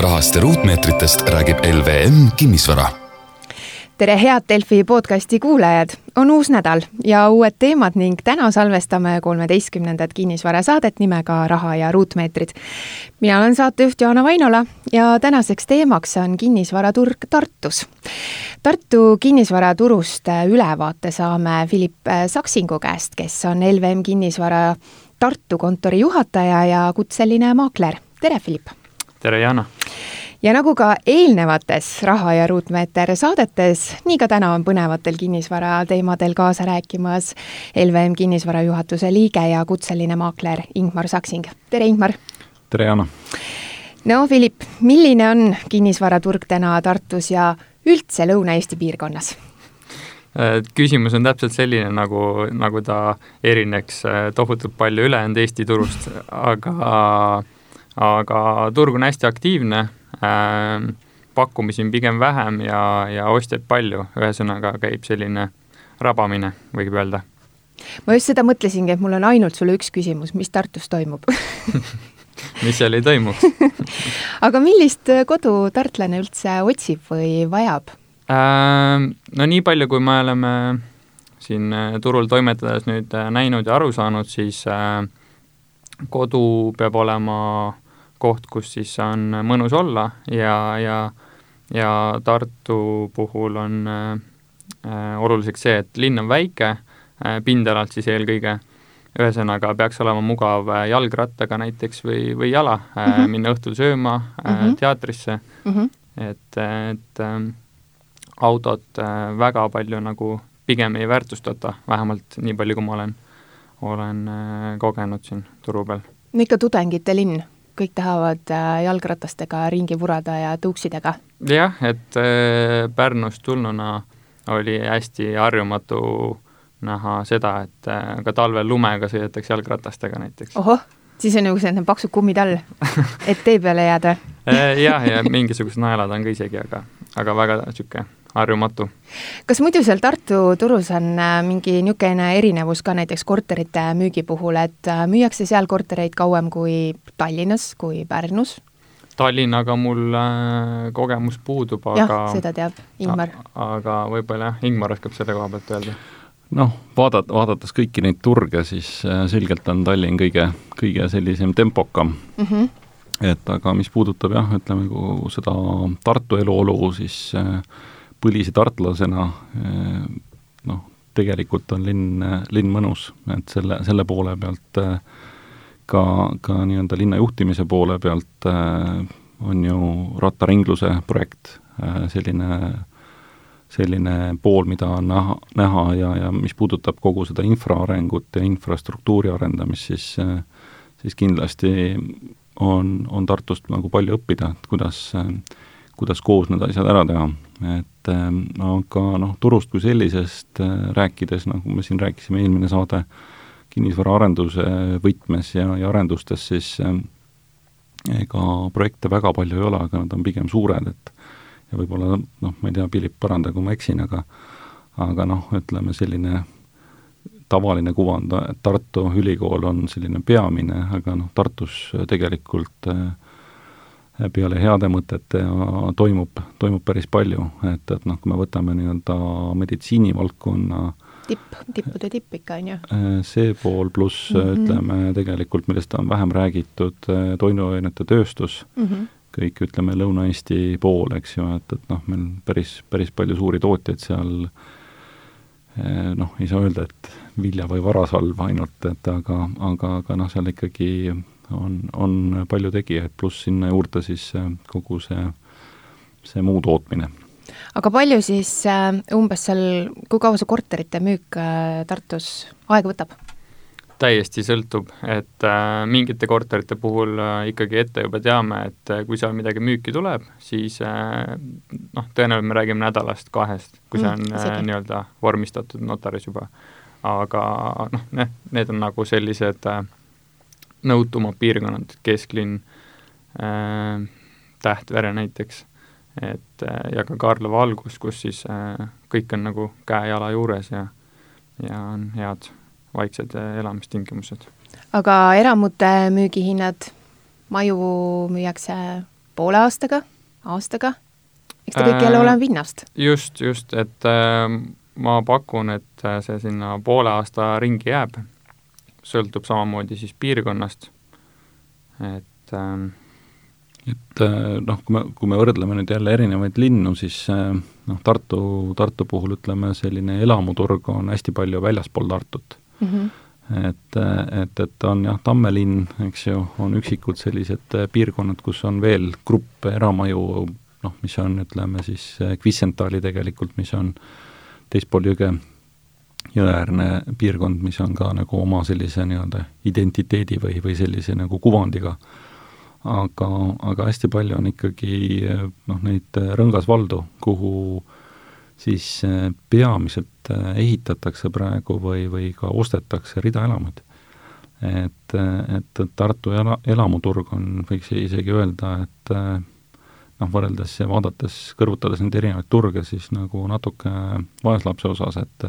rahast ja ruutmeetritest räägib LVM Kinnisvara tere, head Delfi podcasti kuulajad, on uus nädal ja uued teemad ning täna salvestame kolmeteistkümnendat kinnisvarasaadet nimega Raha ja ruutmeetrid. mina olen saatejuht Jaana Vainola ja tänaseks teemaks on kinnisvaraturg Tartus. Tartu kinnisvaraturust ülevaate saame Philipp Saksingu käest, kes on LVM Kinnisvara Tartu kontori juhataja ja kutseline maakler. tere, Philipp! Tere, Jana! ja nagu ka eelnevates Raha ja ruutmeeter saadetes, nii ka täna on põnevatel kinnisvara teemadel kaasa rääkimas LVM kinnisvara juhatuse liige ja kutseline maakler Ingmar Saksing. tere, Ingmar! tere, Jana! no Philipp, milline on kinnisvaraturg täna Tartus ja üldse Lõuna-Eesti piirkonnas? Äh, küsimus on täpselt selline, nagu, nagu ta erineks äh, tohutult palju ülejäänud Eesti turust, aga, aga turg on hästi aktiivne äh,, pakkumisi on pigem vähem ja, ja ostjaid palju, ühesõnaga käib selline rabamine, võib öelda. ma just seda mõtlesingi, et mul on ainult sulle üks küsimus, mis Tartus toimub mis seal ei toimuks aga millist kodu tartlane üldse otsib või vajab äh,? No nii palju, kui me oleme siin äh, turul toimetades nüüd äh, näinud ja aru saanud, siis äh, kodu peab olema koht, kus siis on mõnus olla ja, ja ja Tartu puhul on äh, oluliseks see, et linn on väike äh,, pindalalt siis eelkõige, ühesõnaga peaks olema mugav äh, jalgrattaga näiteks või, või jala äh, mm -hmm. minna õhtul sööma äh, mm -hmm. teatrisse mm, -hmm. et, et äh, autot äh, väga palju nagu pigem ei väärtustata, vähemalt nii palju, kui ma olen, olen äh, kogenud siin turu peal. no ikka tudengite linn kõik tahavad äh, jalgratastega ringi vurada ja tõuksidega. jah, et äh, Pärnust tulnuna oli hästi harjumatu näha seda, et ka talvel lumega sõidetakse jalgratastega näiteks. ohoh, siis on nagu selline paksud kummid all, et tee peale jääda jah, ja mingisugused naelad on ka isegi, aga, aga väga niisugune harjumatu. kas muidu seal Tartu turus on äh, mingi niisugune erinevus ka näiteks korterite müügi puhul, et äh, müüakse seal kortereid kauem kui Tallinnas, kui Pärnus? Tallinnaga mul äh, kogemus puudub, aga jah, seda teab Ingmar. aga võib-olla jah, Ingmar oskab selle koha pealt öelda noh, vaadat-, vaadates kõiki neid turge, siis selgelt on Tallinn kõige, kõige sellisem tempokam mm. -hmm. et aga mis puudutab jah, ütleme kogu seda Tartu eluolu, siis äh, põlise tartlasena eh, noh, tegelikult on linn, linn mõnus, et selle, selle poole pealt eh, ka, ka nii-öelda linna juhtimise poole pealt eh, on ju rattaringluse projekt selline, selline pool, mida on näha, näha ja, ja mis puudutab kogu seda infraarengut ja infrastruktuuri arendamist, siis siis kindlasti on, on Tartust nagu palju õppida, et kuidas, kuidas koos need asjad ära teha. Et äh, aga noh, turust kui sellisest äh, rääkides, nagu me siin rääkisime eelmine saade, kinnisvaraarenduse võtmes ja, ja arendustes, siis äh, ega projekte väga palju ei ole, aga nad on pigem suured, et ja võib-olla noh, ma ei tea, Philipp, paranda, kui ma eksin, aga aga noh, ütleme selline tavaline kuvand, Tartu Ülikool on selline peamine, aga noh, Tartus tegelikult äh, peale heade mõtete ja toimub, toimub päris palju, et, et noh, kui me võtame nii-öelda meditsiinivaldkonna tipp, tippude tipp ikka, on ju? Äh, see pool, pluss mm -hmm. ütleme tegelikult, millest on vähem räägitud, äh, toiduainete tööstus mm, -hmm. kõik ütleme Lõuna-Eesti pool, eks ju, et, et noh, meil päris, päris palju suuri tootjaid seal äh, noh, ei saa öelda, et vilja- või varasalv ainult, et aga, aga, aga noh, seal ikkagi on, on palju tegijaid, pluss sinna juurde siis äh, kogu see, see muu tootmine. aga palju siis äh, umbes seal, kui kaua see korterite müük äh, Tartus aega võtab? täiesti sõltub, et äh, mingite korterite puhul äh, ikkagi ette juba teame, et äh, kui seal midagi müüki tuleb, siis äh, noh, tõenäoliselt me räägime nädalast, kahest, kui see mm, on äh, nii-öelda vormistatud notaris juba. aga noh, need on nagu sellised äh, nõutumad piirkonnad, kesklinn äh,, Tähtvere näiteks, et äh, ja ka Karlova algus, kus siis äh, kõik on nagu käe-jala juures ja ja on head vaiksed äh, elamistingimused. aga eramute müügihinnad, maju müüakse poole aastaga, aastaga? eks ta kõik jälle Äh, oleneb hinnast. just, just, et äh, ma pakun, et see sinna poole aasta ringi jääb, sõltub samamoodi siis piirkonnast, et äh, et äh, noh, kui me, kui me võrdleme nüüd jälle erinevaid linnu, siis äh, noh, Tartu, Tartu puhul ütleme, selline elamuturg on hästi palju väljaspool Tartut. Mm -hmm. et, et, et on jah, Tammelinn, eks ju, on üksikud sellised äh, piirkonnad, kus on veel grupp eramaju, noh, mis on, ütleme siis Kvissentaali tegelikult, mis on teispool jõge, jõeäärne piirkond, mis on ka nagu oma sellise nii-öelda identiteedi või, või sellise nagu kuvandiga. aga, aga hästi palju on ikkagi noh, neid rõngasvaldu, kuhu siis eh, peamiselt eh, ehitatakse praegu või, või ka ostetakse ridaelamuid. et, et Tartu ela, elamuturg on, võiks isegi öelda, et eh, noh, võrreldes ja vaadates, kõrvutades neid erinevaid turge, siis nagu natuke vaeslapse osas, et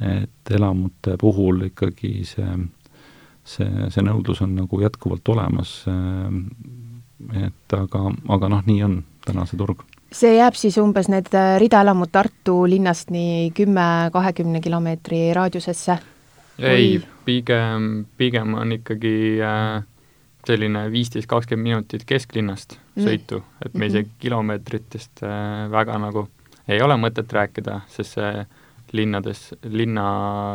et elamute puhul ikkagi see, see, see nõudlus on nagu jätkuvalt olemas, et aga, aga noh, nii on täna see turg. see jääb siis umbes need äh, ridaelamud Tartu linnast nii kümme-kahekümne kilomeetri raadiusesse? ei, pigem, pigem on ikkagi äh, selline viisteist, kakskümmend minutit kesklinnast Mm. sõitu, et me Mhm. isegi kilomeetritest äh, väga nagu ei ole mõtet rääkida, sest see linnades, linna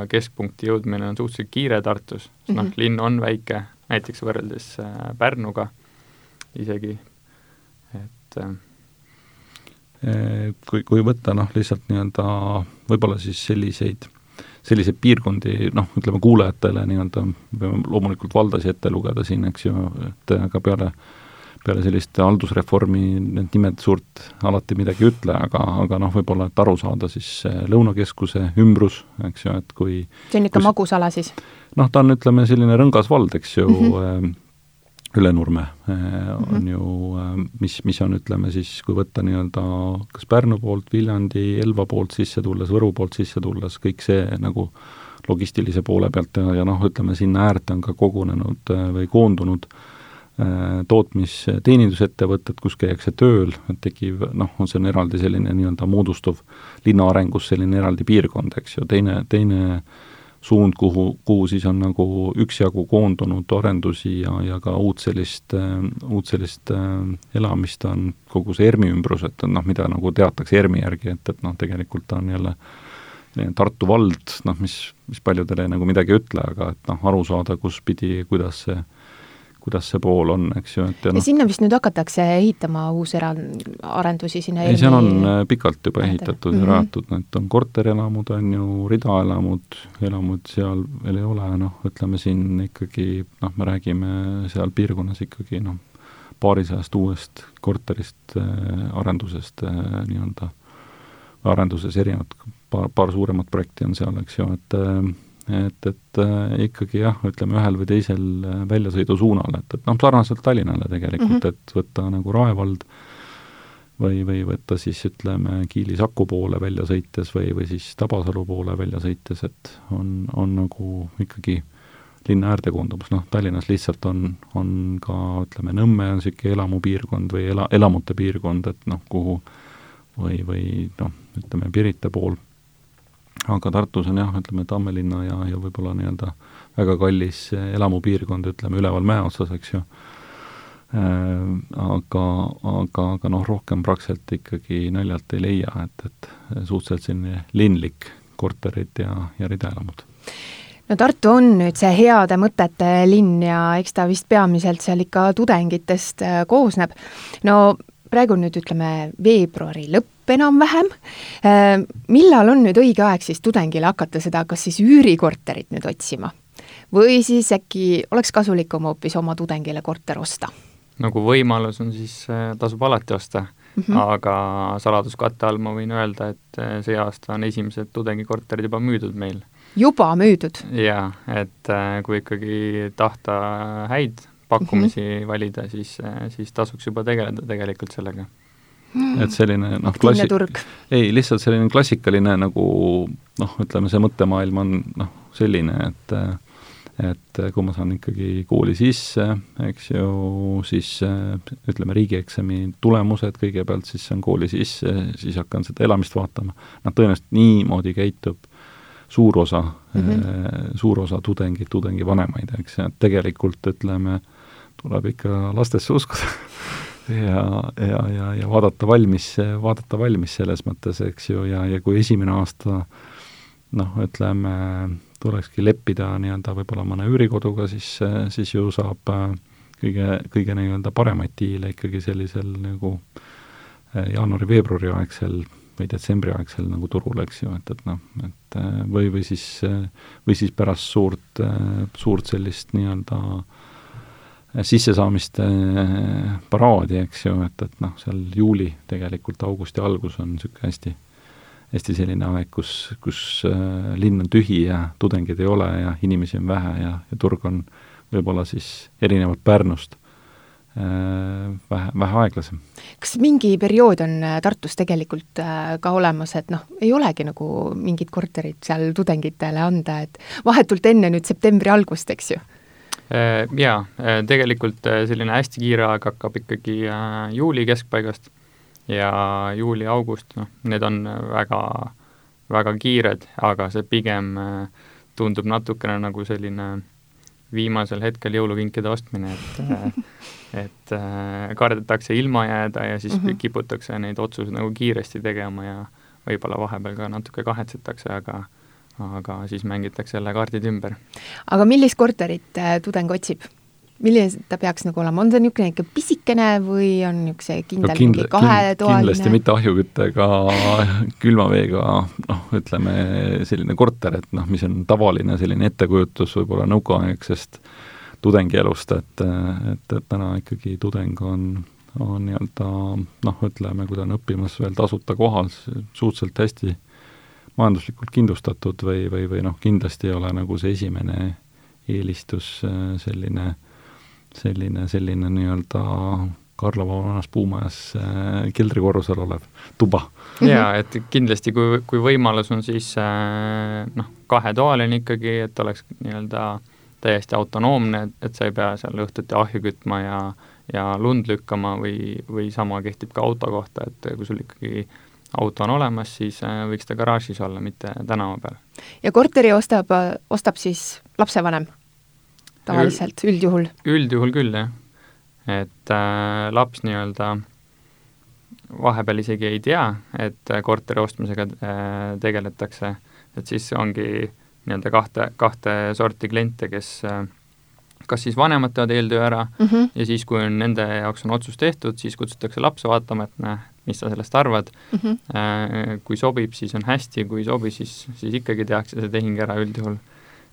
keskpunkti jõudmine on suhteliselt kiire Tartus, sest noh Mhm., linn on väike, näiteks võrreldes äh, Pärnuga isegi, et äh, kui, kui võtta noh, lihtsalt nii-öelda võib-olla siis selliseid, selliseid piirkondi, noh, ütleme kuulajatele nii-öelda, peame loomulikult valdasid ette lugeda siin, eks ju, et aga peale peale sellist haldusreformi need nimed suurt alati midagi ei ütle, aga, aga noh, võib-olla et aru saada, siis Lõunakeskuse ümbrus, eks ju, et kui see on ikka magusala siis? noh, ta on, ütleme, selline rõngas vald, eks ju mm, -hmm. Ülenurme äh, on ju äh,, mis, mis on, ütleme siis, kui võtta nii-öelda kas Pärnu poolt, Viljandi, Elva poolt sisse tulles, Võru poolt sisse tulles, kõik see nagu logistilise poole pealt ja, ja noh, ütleme sinna äärde on ka kogunenud või koondunud äh, tootmis-teenindusettevõtted, kus käiakse tööl, tekib noh, see on eraldi selline nii-öelda moodustuv linna arengus selline eraldi piirkond, eks ju, teine, teine suund, kuhu, kuhu siis on nagu üksjagu koondunud arendusi ja, ja ka uut sellist, uut sellist äh, elamist on kogu see ERMi ümbrus, et noh, mida nagu teatakse ERMi järgi, et, et noh, tegelikult ta on jälle Tartu vald, noh, mis, mis paljudele nagu midagi ei ütle, aga et noh, aru saada, kus pidi, kuidas see kuidas see pool on, eks ju, et ja ja noh, sinna vist nüüd hakatakse ehitama uusarendusi sinna ei, seal on äh, pikalt juba ehitatud ja Mhm. rajatud, need on korterelamud, on ju, ridaelamud, elamud seal veel ei ole, noh, ütleme siin ikkagi noh, me räägime seal piirkonnas ikkagi noh, paarisajast uuest korterist äh, arendusest äh, nii-öelda, arenduses erinevad, paar, paar suuremat projekti on seal, eks ju, et äh, et, et äh, ikkagi jah, ütleme ühel või teisel äh, väljasõidusuunal, et, et noh, sarnaselt Tallinnale tegelikult mm. -hmm. et võtta nagu Rae vald või, või võtta siis ütleme Kiili-Saku poole välja sõites või, või siis Tabasalu poole välja sõites, et on, on nagu ikkagi linna äärde koondumas, noh Tallinnas lihtsalt on, on ka ütleme, Nõmme on niisugune elamupiirkond või ela, elamute piirkond, et noh, kuhu või, või noh, ütleme Pirita pool, aga Tartus on jah, ütleme Tammelinna ja, ja võib-olla nii-öelda väga kallis elamupiirkond, ütleme üleval mäe otsas, eks ju, aga, aga, aga noh, rohkem praktiliselt ikkagi naljalt ei leia, et, et suhteliselt selline linlik korterid ja, ja ridaelamud no Tartu on nüüd see heade mõtete linn ja eks ta vist peamiselt seal ikka tudengitest äh, koosneb. no praegu nüüd ütleme veebruari lõpp enam-vähem, millal on nüüd õige aeg siis tudengile hakata seda kas siis üürikorterit nüüd otsima? või siis äkki oleks kasulikum hoopis oma tudengile korter osta? nagu võimalus on, siis äh, tasub alati osta mm, -hmm. aga saladuskatte all ma võin öelda, et äh, see aasta on esimesed tudengikorterid juba müüdud meil. juba müüdud? jaa, et äh, kui ikkagi tahta häid pakkumisi mm -hmm. valida, siis, siis tasuks juba tegeleda tegelikult sellega. et selline noh, klassi-, ei, lihtsalt selline klassikaline nagu noh, ütleme see mõttemaailm on noh, selline, et et kui ma saan ikkagi kooli sisse, eks ju, siis ütleme, riigieksami tulemused kõigepealt, siis saan kooli sisse, siis hakkan seda elamist vaatama. noh, tõenäoliselt niimoodi käitub suur osa mm, -hmm. suur osa tudengeid, tudengivanemaid, eks, et tegelikult ütleme, tuleb ikka lastesse uskuda. Ja, ja, ja, ja vaadata valmis, vaadata valmis selles mõttes, eks ju, ja, ja kui esimene aasta noh, ütleme, tulekski leppida nii-öelda võib-olla mõne üürikoduga, siis, siis ju saab äh, kõige, kõige nii-öelda paremaid diile ikkagi sellisel nagu äh, jaanuari-veebruari aegsel või detsembri aegsel nagu turul, eks ju, et, et noh, et äh, või, või siis, või siis pärast suurt, suurt sellist nii-öelda sissesaamiste paraadi, eks ju, et, et noh, seal juuli, tegelikult augusti algus on niisugune hästi hästi selline aeg, kus, kus äh, linn on tühi ja tudengeid ei ole ja inimesi on vähe ja, ja turg on võib-olla siis erinevalt Pärnust äh, vähe, vähe aeglasem. kas mingi periood on Tartus tegelikult ka olemas, et noh, ei olegi nagu mingit korterit seal tudengitele anda, et vahetult enne nüüd septembri algust, eks ju? Jaa, tegelikult selline hästi kiire aeg hakkab ikkagi juuli keskpaigast ja juuli-august, noh, need on väga, väga kiired, aga see pigem äh, tundub natukene nagu selline viimasel hetkel jõulukinkide ostmine, et äh, et äh, kardetakse ilma jääda ja siis mm -hmm. kiputakse neid otsuseid nagu kiiresti tegema ja võib-olla vahepeal ka natuke kahetsetakse, aga aga siis mängitakse jälle kaardid ümber. aga millist korterit tudeng otsib? milline ta peaks nagu olema, on see niisugune ikka pisikene või on niisuguse kindel no kindla, mingi kahetoaline? kindlasti mitte ahjuküttega, külma veega, noh, ütleme selline korter, et noh, mis on tavaline selline ettekujutus võib-olla nõukaaegsest tudengielust, et, et, et täna ikkagi tudeng on, on nii-öelda noh, ütleme, kui ta on õppimas veel tasuta kohal, suhteliselt hästi majanduslikult kindlustatud või, või, või noh, kindlasti ei ole nagu see esimene eelistus selline äh, selline, selline nii-öelda Karlova vanas puumajas äh, keldrikorrusel olev tuba. jaa, et kindlasti, kui, kui võimalus on, siis äh, noh, kahetoaline ikkagi, et oleks nii-öelda täiesti autonoomne, et sa ei pea seal õhtuti ahju kütma ja ja lund lükkama või, või sama kehtib ka auto kohta, et kui sul ikkagi auto on olemas, siis äh, võiks ta garaažis olla, mitte tänava peal. ja korteri ostab, ostab siis lapsevanem? tavaliselt, üldjuhul? üldjuhul küll, jah. et äh, laps nii-öelda vahepeal isegi ei tea, et korteri ostmisega äh, tegeletakse, et siis ongi nii-öelda kahte, kahte sorti kliente, kes äh, kas siis vanemad teevad eeltöö ära mm -hmm. ja siis, kui on nende jaoks on otsus tehtud, siis kutsutakse lapse vaatama, et näe, mis sa sellest arvad mm. -hmm. Kui sobib, siis on hästi, kui ei sobi, siis, siis ikkagi tehakse see tehing ära üldjuhul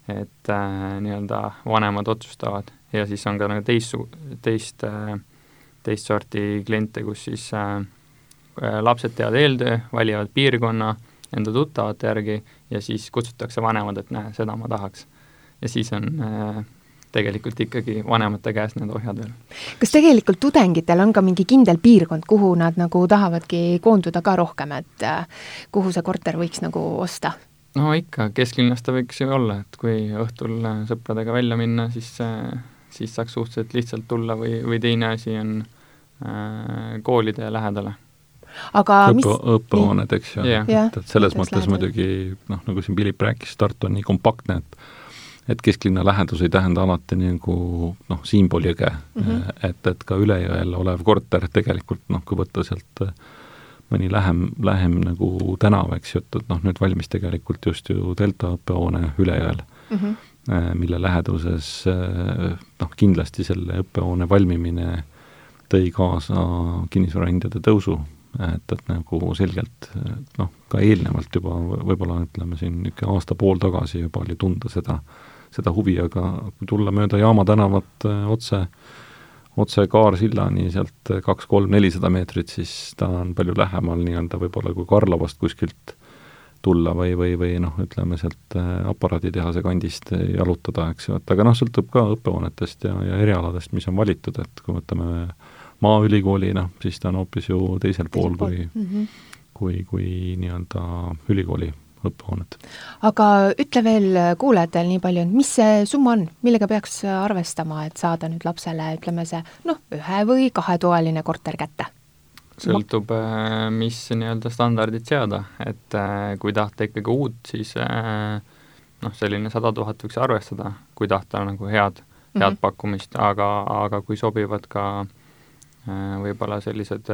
et äh, nii-öelda vanemad otsustavad ja siis on ka nagu teist, teist äh,, teist sorti kliente, kus siis äh, äh, lapsed teevad eeltöö, valivad piirkonna enda tuttavate järgi ja siis kutsutakse vanemad, et näe, seda ma tahaks. ja siis on äh, tegelikult ikkagi vanemate käes need ohjad veel. kas tegelikult tudengitel on ka mingi kindel piirkond, kuhu nad nagu tahavadki koonduda ka rohkem, et äh, kuhu see korter võiks nagu osta? no ikka, kesklinnas ta võiks ju olla, et kui õhtul äh, sõpradega välja minna, siis, äh, siis saaks suhteliselt lihtsalt tulla või, või teine asi on äh, koolide lähedale. aga Õppe, mis õppehooned, eks ju yeah., et, et selles mõttes lähedal. muidugi noh, nagu siin Philip rääkis, Tartu on nii kompaktne, et et kesklinna lähedus ei tähenda alati nagu noh, siinpool jõge mm, -hmm. et, et ka üle jõel olev korter tegelikult noh, kui võtta sealt äh, mõni lähem, lähem nagu tänav, eks ju, et, et noh, nüüd valmis tegelikult just ju delta õppehoone Ülejõel mm, -hmm. mille läheduses äh, noh, kindlasti selle õppehoone valmimine tõi kaasa kinnisvarahindade tõusu, et, et nagu selgelt noh, ka eelnevalt juba võib-olla ütleme siin niisugune aasta-pool tagasi juba oli tunda seda, seda huvi, aga kui tulla mööda Jaama tänavat äh, otse äh, otse Kaarsillani sealt kaks-kolm-nelisada meetrit, siis ta on palju lähemal nii-öelda võib-olla kui Karlovast kuskilt tulla või, või, või noh, ütleme sealt äh, aparaaditehase kandist jalutada, eks ju, et aga noh, sõltub ka õppehoonetest ja, ja erialadest, mis on valitud, et kui võtame Maaülikooli, noh, siis ta on hoopis ju teisel pool, pool. kui mm, -hmm. kui, kui nii-öelda ülikooli õppehooned. aga ütle veel kuulajatele nii palju, et mis see summa on, millega peaks arvestama, et saada nüüd lapsele, ütleme see noh, ühe- või kahetoaline korter kätte? sõltub, äh, mis nii-öelda standardid seada, et äh, kui tahta ikkagi uut, siis äh, noh, selline sada tuhat võiks arvestada, kui tahta nagu head, head mm -hmm. pakkumist, aga, aga kui sobivad ka võib-olla sellised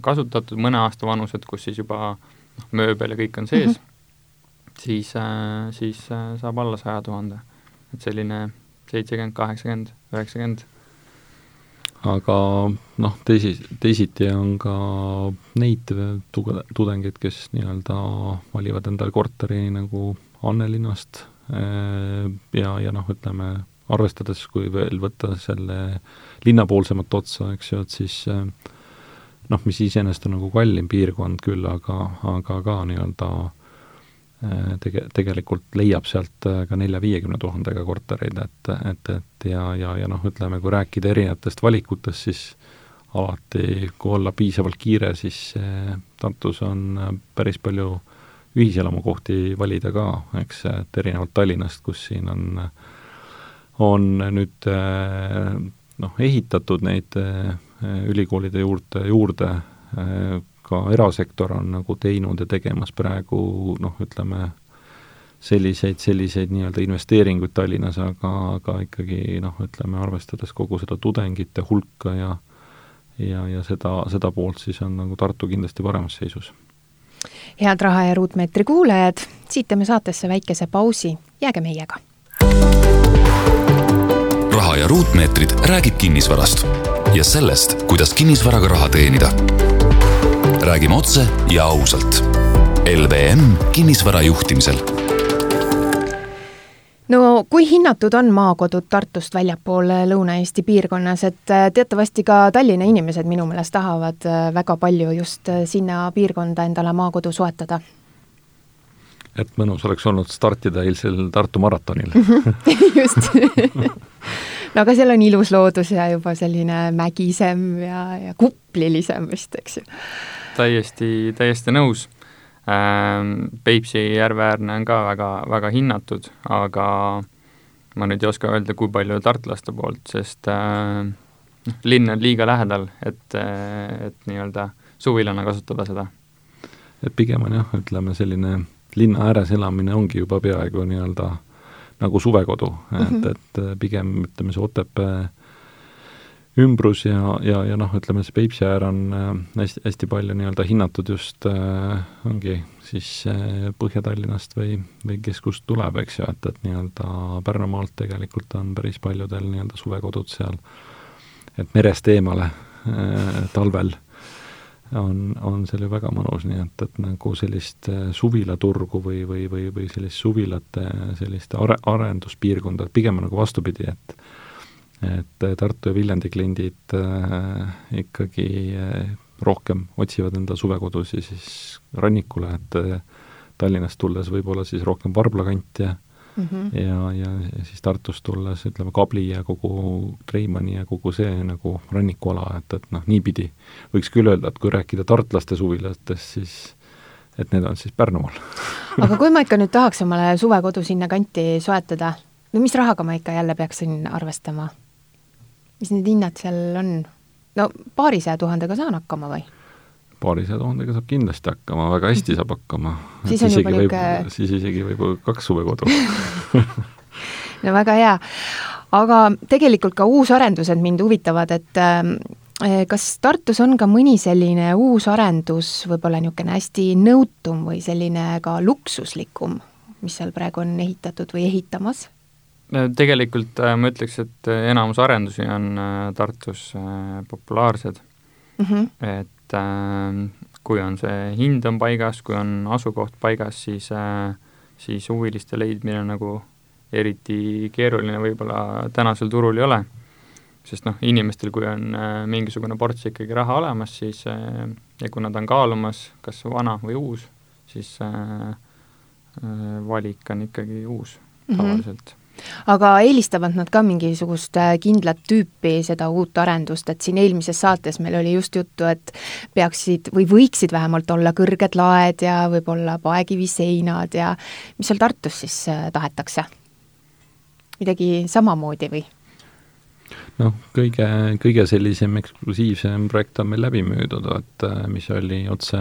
kasutatud mõne aasta vanused, kus siis juba noh, mööbel ja kõik on sees mm, -hmm. Siis, siis saab alla saja tuhande. et selline seitsekümmend, kaheksakümmend, üheksakümmend aga noh, teisi, teisiti on ka neid tuge-, tudengeid, kes nii-öelda valivad endale korteri nagu Annelinnast eh, ja, ja noh, ütleme, arvestades, kui veel võtta selle linnapoolsemat otsa, eks ju, et siis noh, mis iseenesest on nagu kallim piirkond küll, aga, aga ka nii-öelda Äh, tege-, tegelikult leiab sealt äh, ka nelja-viiekümne tuhandega kortereid, et, et, et ja, ja, ja noh, ütleme, kui rääkida erinevatest valikutest, siis alati, kui olla piisavalt kiire, siis äh, Tartus on päris palju ühiselamukohti valida ka, eks, et erinevalt Tallinnast, kus siin on, on nüüd noh, ehitatud neid ülikoolide juurde, juurde ka erasektor on nagu teinud ja tegemas praegu noh, ütleme, selliseid, selliseid nii-öelda investeeringuid Tallinnas, aga, aga ikkagi noh, ütleme, arvestades kogu seda tudengite hulka ja ja, ja seda, seda poolt siis on nagu Tartu kindlasti paremas seisus. head Raha ja Ruutmeetri kuulajad, siit teeme saatesse väikese pausi, jääge meiega. raha ja ruutmeetrid räägib kinnisvarast ja sellest, kuidas kinnisvaraga raha teenida räägime otse ja ausalt. LVM kinnisvara juhtimisel. no kui hinnatud on maakodud Tartust väljapool Lõuna-Eesti piirkonnas, et äh, teatavasti ka Tallinna inimesed minu meelest tahavad äh, väga palju just äh, sinna piirkonda endale maakodu soetada et mõnus oleks olnud startida eilsel Tartu maratonil just no aga seal on ilus loodus ja juba selline mägisem ja, ja kuplilisem vist, eks ju täiesti, täiesti nõus. Ähm, Peipsi järve äärne on ka väga, väga hinnatud, aga ma nüüd ei oska öelda, kui palju tartlaste poolt, sest äh, noh, linn on liiga lähedal, et, et nii-öelda suvilana kasutada seda. et pigem on jah, ütleme selline linna ääres elamine ongi juba peaaegu nii-öelda nagu suvekodu mm, -hmm. et, et pigem ütleme, see Otepää ümbrus ja, ja, ja noh, ütleme see Peipsi äär on äh, hästi, hästi palju nii-öelda hinnatud just äh, ongi siis äh, Põhja-Tallinnast või, või kes kust tuleb, eks ju, et, et nii-öelda Pärnumaalt tegelikult on päris paljudel nii-öelda suvekodud seal, et merest eemale äh, talvel on, on seal ju väga mõnus, nii et, et nagu sellist äh, suvilaturgu või, või, või, või sellist suvilate sellist are-, arenduspiirkonda, pigem nagu vastupidi, et et Tartu ja Viljandi kliendid äh, ikkagi äh, rohkem otsivad enda suvekodusi siis rannikule, et äh, Tallinnast tulles võib-olla siis rohkem Varbla kant ja mm -hmm. ja, ja siis Tartust tulles ütleme, Kabli ja kogu Treimani ja kogu see nagu rannikuala, et, et noh, niipidi võiks küll öelda, et kui rääkida tartlaste suvilatest, siis et need on siis Pärnumaal aga kui ma ikka nüüd tahaks omale suvekodu sinna kanti soetada, no mis rahaga ma ikka jälle peaksin arvestama? Mis need hinnad seal on? no paarisaja tuhandega saan hakkama või? paarisaja tuhandega saab kindlasti hakkama, väga hästi saab hakkama. siis on juba niisugune siis isegi võib-olla kaks suvekodu no väga hea. aga tegelikult ka uusarendused mind huvitavad, et äh, kas Tartus on ka mõni selline uus arendus, võib-olla niisugune hästi nõutum või selline ka luksuslikum, mis seal praegu on ehitatud või ehitamas? Tegelikult äh, ma ütleks, et äh, enamus arendusi on äh, Tartus populaarsed mm. -hmm. et äh, kui on see hind on paigas, kui on asukoht paigas, siis äh,, siis huviliste leidmine nagu eriti keeruline võib-olla tänasel turul ei ole. sest noh, inimestel, kui on äh, mingisugune ports ikkagi raha olemas, siis äh, ja kui nad on kaalumas kas vana või uus, siis äh, äh, valik on ikkagi uus mm -hmm. Aga eelistavad nad ka mingisugust äh, kindlat tüüpi seda uut arendust, et siin eelmises saates meil oli just juttu, et peaksid või võiksid vähemalt olla kõrged laed ja võib-olla paekiviseinad ja mis seal Tartus siis äh, tahetakse? midagi samamoodi või? Noh, kõige, kõige sellisem eksklusiivsem projekt on meil läbi müüdud, et äh, mis oli otse,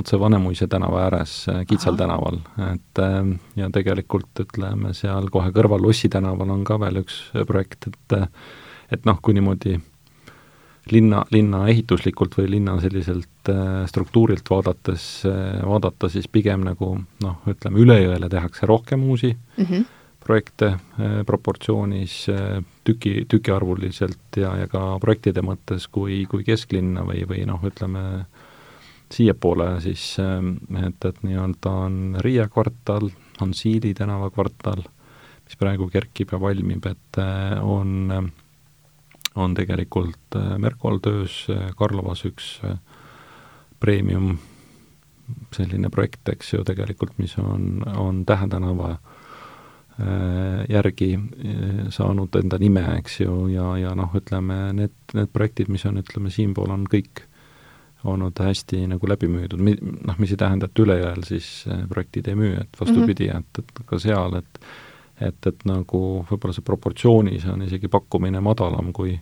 otse Vanemuise tänava ääres äh, Kitsal Aha. tänaval, et äh, ja tegelikult ütleme, seal kohe kõrval Lossi tänaval on ka veel üks projekt, et et noh, kui niimoodi linna, linna ehituslikult või linna selliselt struktuurilt vaadates vaadata, siis pigem nagu noh, ütleme üle jõele tehakse rohkem uusi mm, -hmm projekte eh, proportsioonis eh, tüki, tükiarvuliselt ja, ja ka projektide mõttes kui, kui kesklinna või, või noh, ütleme siiapoole siis, eh, et, et nii-öelda on Riia kvartal, on Siili tänava kvartal, mis praegu kerkib ja valmib, et on, on tegelikult Merkol töös Karlovas üks premium selline projekt, eks ju, tegelikult, mis on, on Tähe tänava Äh, järgi äh, saanud enda nime, eks ju, ja, ja noh, ütleme need, need projektid, mis on, ütleme, siinpool on kõik olnud hästi nagu läbi müüdud, noh, mis ei tähenda, et ülejääl siis äh, projektid ei müü, et vastupidi mm, -hmm. et, et ka seal, et et, et nagu võib-olla see proportsioonis on isegi pakkumine madalam, kui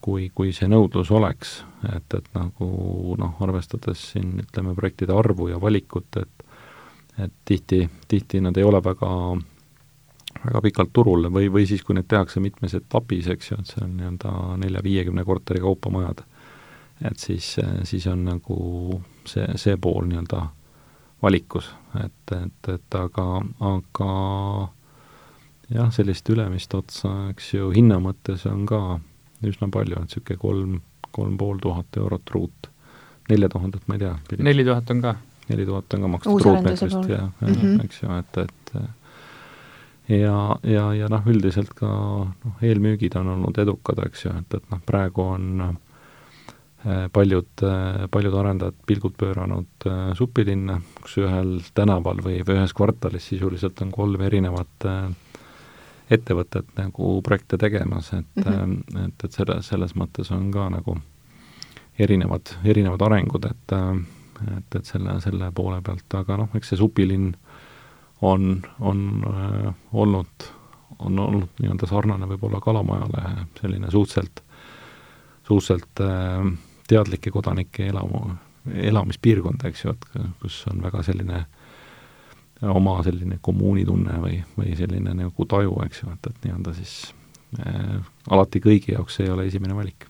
kui, kui see nõudlus oleks, et, et nagu noh, arvestades siin ütleme, projektide arvu ja valikut, et et tihti, tihti nad ei ole väga väga pikalt turul või, või siis, kui need tehakse mitmes etapis, eks ju, et see on nii-öelda nelja-viiekümne korteri kaupa majad, et siis, siis on nagu see, see pool nii-öelda valikus, et, et, et aga, aga jah, sellist ülemist otsa, eks ju, hinna mõttes on ka üsna palju, et niisugune kolm, kolm pool tuhat eurot ruut. nelja tuhandet ma ei tea. neli tuhat on ka? neli tuhat on ka makstud ruutmeetrist ja, ja mm -hmm. eks ju, et, et ja, ja, ja noh, üldiselt ka noh, eelmüügid on olnud edukad, eks ju, et, et noh, praegu on äh, paljud, äh, paljud arendajad pilgud pööranud äh, supilinna, kus ühel tänaval või, või ühes kvartalis sisuliselt on kolm erinevat ettevõtet nagu projekte tegemas, et mm, -hmm. et, et selle, selles mõttes on ka nagu erinevad, erinevad arengud, et et, et selle, selle poole pealt, aga noh, eks see supilinn on, on äh, olnud, on olnud nii-öelda sarnane võib-olla Kalamajale, selline suhteliselt, suhteliselt äh, teadlike kodanike elamu, elamispiirkond, eks ju, et kus on väga selline oma selline kommuunitunne või, või selline nagu taju, eks ju, et, et nii-öelda siis äh, alati kõigi jaoks ei ole esimene valik.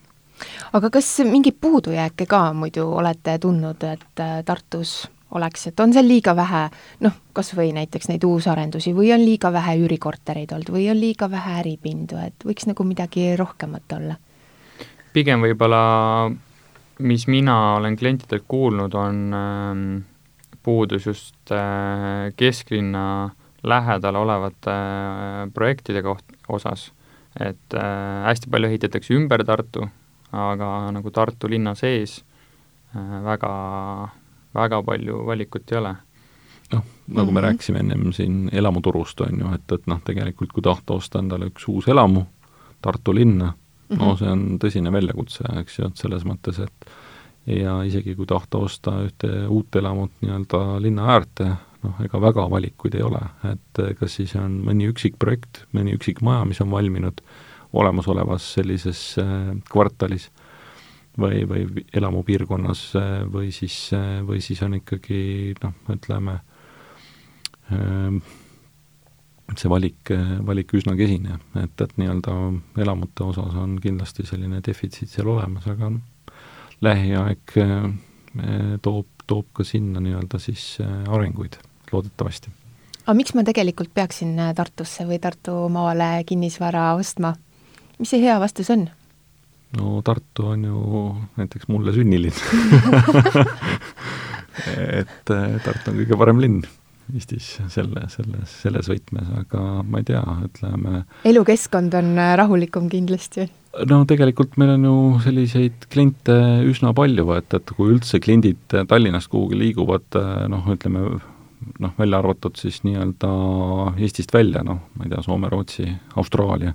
aga kas mingeid puudujääke ka muidu olete tundnud, et äh, Tartus oleks, et on seal liiga vähe noh, kas või näiteks neid uusarendusi või on liiga vähe üürikortereid olnud või on liiga vähe äripindu, et võiks nagu midagi rohkemat olla? pigem võib-olla, mis mina olen klientidelt kuulnud, on äh, puudus just äh, kesklinna lähedal olevate äh, projektide koht-, osas. et äh, hästi palju ehitatakse ümber Tartu, aga nagu Tartu linna sees äh, väga väga palju valikut ei ole. noh, nagu mm -hmm. me mhm. rääkisime ennem siin elamuturust, on ju, et, et noh, tegelikult kui tahta osta endale üks uus elamu Tartu linna no mhm. see on tõsine väljakutse, eks ju, et selles mõttes, et ja isegi kui tahta osta ühte uut elamut nii-öelda linna äärde, noh, ega väga valikuid ei ole, et kas siis on mõni üksik projekt, mõni üksik maja, mis on valminud olemasolevas sellises äh, kvartalis või, või elamupiirkonnas või siis, või siis on ikkagi noh, ütleme, ähm, see valik, valik üsna kesine, et, et nii-öelda elamute osas on kindlasti selline defitsiit seal olemas, aga noh, lähiaeg äh, toob, toob ka sinna nii-öelda siis äh, arenguid, loodetavasti. aga miks ma tegelikult peaksin Tartusse või Tartu maale kinnisvara ostma? mis see hea vastus on? No Tartu on ju näiteks mulle sünnilinn et eh, Tartu on kõige parem linn Eestis selle, selles, selles võtmes, aga ma ei tea, ütleme elukeskkond on eh, rahulikum kindlasti? no tegelikult meil on ju selliseid kliente üsna palju, et, et kui üldse kliendid Tallinnast kuhugi liiguvad, eh, noh, ütleme noh, välja arvatud siis nii-öelda Eestist välja, noh, ma ei tea, Soome, Rootsi, Austraalia,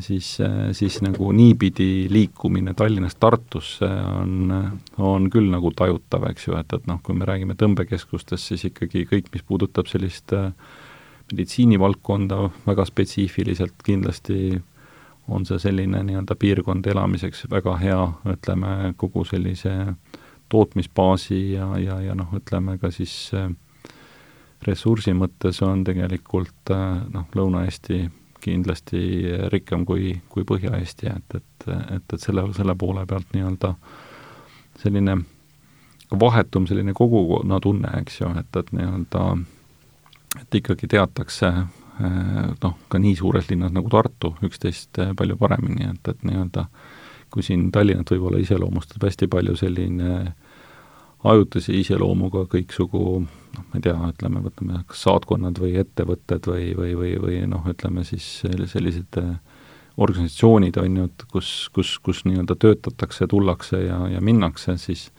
siis, siis nagu niipidi liikumine Tallinnast Tartusse on, on küll nagu tajutav, eks ju, et, et noh, kui me räägime tõmbekeskustest, siis ikkagi kõik, mis puudutab sellist meditsiinivaldkonda väga spetsiifiliselt kindlasti on see selline nii-öelda piirkond elamiseks väga hea, ütleme, kogu sellise tootmisbaasi ja, ja, ja noh, ütleme ka siis äh, ressursi mõttes on tegelikult äh, noh, Lõuna-Eesti kindlasti rikkam kui, kui Põhja-Eesti, et, et, et, et selle, selle poole pealt nii-öelda selline vahetum selline kogukonnatunne, eks ju, et, et nii-öelda et ikkagi teatakse äh, noh, ka nii suures linnas nagu Tartu üksteist palju paremini, et, et nii-öelda kui siin Tallinnat võib-olla iseloomustab hästi palju selline ajutise iseloomuga kõiksugu noh, ma ei tea, ütleme, võtame kas saatkonnad või ettevõtted või, või, või, või noh, ütleme siis sellised äh, organisatsioonid, on ju, et kus, kus, kus nii-öelda töötatakse, tullakse ja, ja minnakse, siis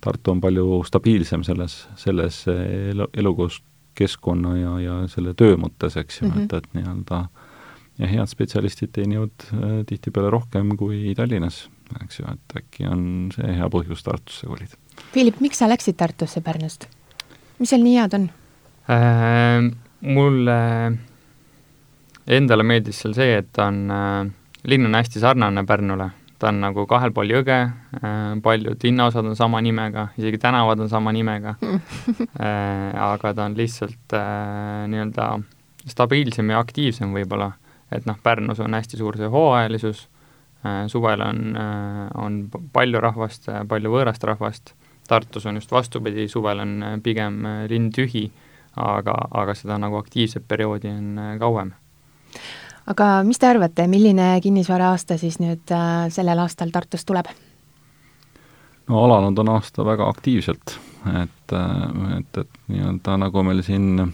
Tartu on palju stabiilsem selles, selles elu, elukeskkonna ja, ja selle töö mõttes, eks ju mm, -hmm. et, et nii-öelda ja head spetsialistid teenivad äh, tihtipeale rohkem kui Tallinnas, eks ju, et äkki on see hea põhjus Tartusse kolida. Philip, miks sa läksid Tartusse Pärnust? mis seal nii head on äh,? mulle endale meeldis seal see, et ta on äh,, linn on hästi sarnane Pärnule, ta on nagu kahel pool jõge äh,, paljud linnaosad on sama nimega, isegi tänavad on sama nimega äh, aga ta on lihtsalt äh, nii-öelda stabiilsem ja aktiivsem võib-olla et noh, Pärnus on hästi suur see hooajalisus, äh, suvel on, äh, on palju rahvast, äh, palju võõrast rahvast, Tartus on just vastupidi, suvel on pigem linn tühi, aga, aga seda nagu aktiivset perioodi on kauem. aga mis te arvate, milline kinnisvaraaasta siis nüüd sellel aastal Tartus tuleb? no alanud on aasta väga aktiivselt, et, et, et nii-öelda nagu meil siin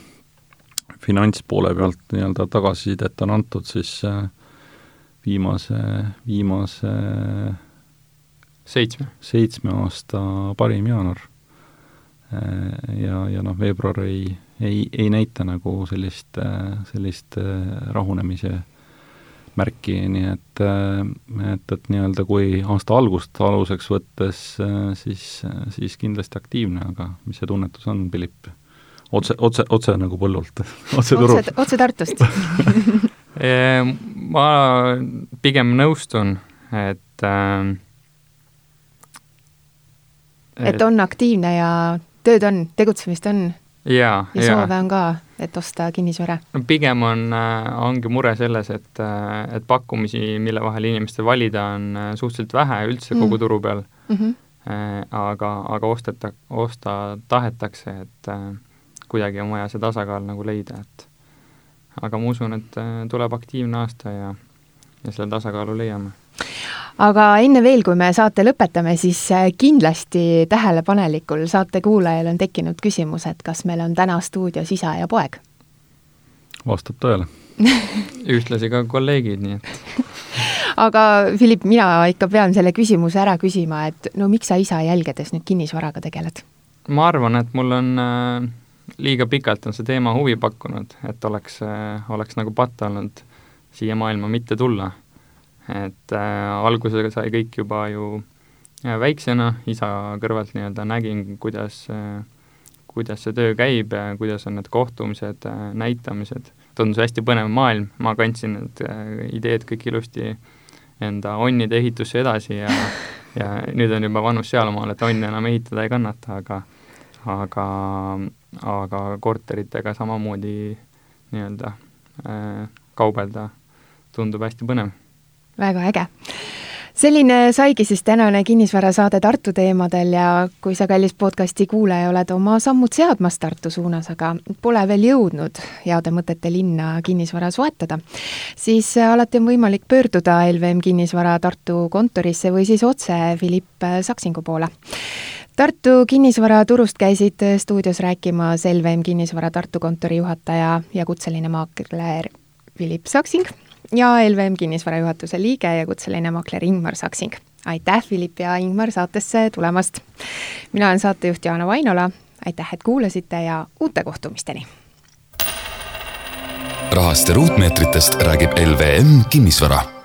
finantspoole pealt nii-öelda tagasisidet on antud, siis äh, viimase, viimase seitsme, seitsme aasta parim jaanuar. Äh, ja, ja noh, veebruar ei, ei, ei näita nagu sellist, äh, sellist rahunemise märki, nii et, et, et nii-öelda kui aasta algust aluseks võttes, siis, siis kindlasti aktiivne, aga mis see tunnetus on, Philipp? otse, otse, otse nagu põllult otse turult. otse Tartust ehm, ma pigem nõustun, et äh, et on aktiivne ja tööd on, tegutsemist on? ja, ja soove on ka, et osta kinnisvara? no pigem on, äh, ongi mure selles, et, äh, et pakkumisi, mille vahel inimestel valida, on äh, suhteliselt vähe üldse mm. kogu turu peal mm. -hmm. aga, aga osteta, osta tahetakse, et kuidagi on vaja see tasakaal nagu leida, et aga ma usun, et tuleb aktiivne aasta ja, ja selle tasakaalu leiame. Aga enne veel, kui me saate lõpetame, siis äh, kindlasti tähelepanelikul saate kuulajal on tekkinud küsimus, et kas meil on täna stuudios isa ja poeg? vastab tõele ühtlasi ka kolleegid, nii et aga Philipp, mina ikka pean selle küsimuse ära küsima, et no miks sa isa jälgedes nüüd kinnisvaraga tegeled? ma arvan, et mul on äh, liiga pikalt on see teema huvi pakkunud, et oleks, äh, oleks nagu patt olnud siia maailma mitte tulla. Et äh, alguse sai kõik juba ju äh, väiksena, isa kõrvalt nii-öelda nägin, kuidas äh,, kuidas see töö käib ja kuidas on need kohtumised äh,, näitamised, tundus hästi põnev maailm, ma kandsin need äh, ideed kõik ilusti enda onnide ehitusse edasi ja ja nüüd on juba vanus sealmaal, et onne enam ehitada ei kannata, aga aga aga korteritega samamoodi nii-öelda äh, kaubelda tundub hästi põnev. Väga äge. Selline saigi siis tänane kinnisvarasaade Tartu teemadel ja kui sa, kallis podcasti kuulaja, oled oma sammud seadmas Tartu suunas, aga pole veel jõudnud heade mõtete linna kinnisvara soetada, siis alati on võimalik pöörduda LVM Kinnisvara Tartu kontorisse või siis otse Philipp Saksingu poole. Tartu kinnisvaraturust käisid stuudios rääkimas LVM Kinnisvara Tartu kontori juhataja ja kutseline maakler Philipp Saksing ja LVM Kinnisvara juhatuse liige ja kutseline maakler Ingmar Saksing. aitäh, Philipp ja Ingmar, saatesse tulemast! mina olen saatejuht Jaana Vainola, aitäh, et kuulasite ja uute kohtumisteni! rahast ja ruutmeetritest räägib LVM Kinnisvara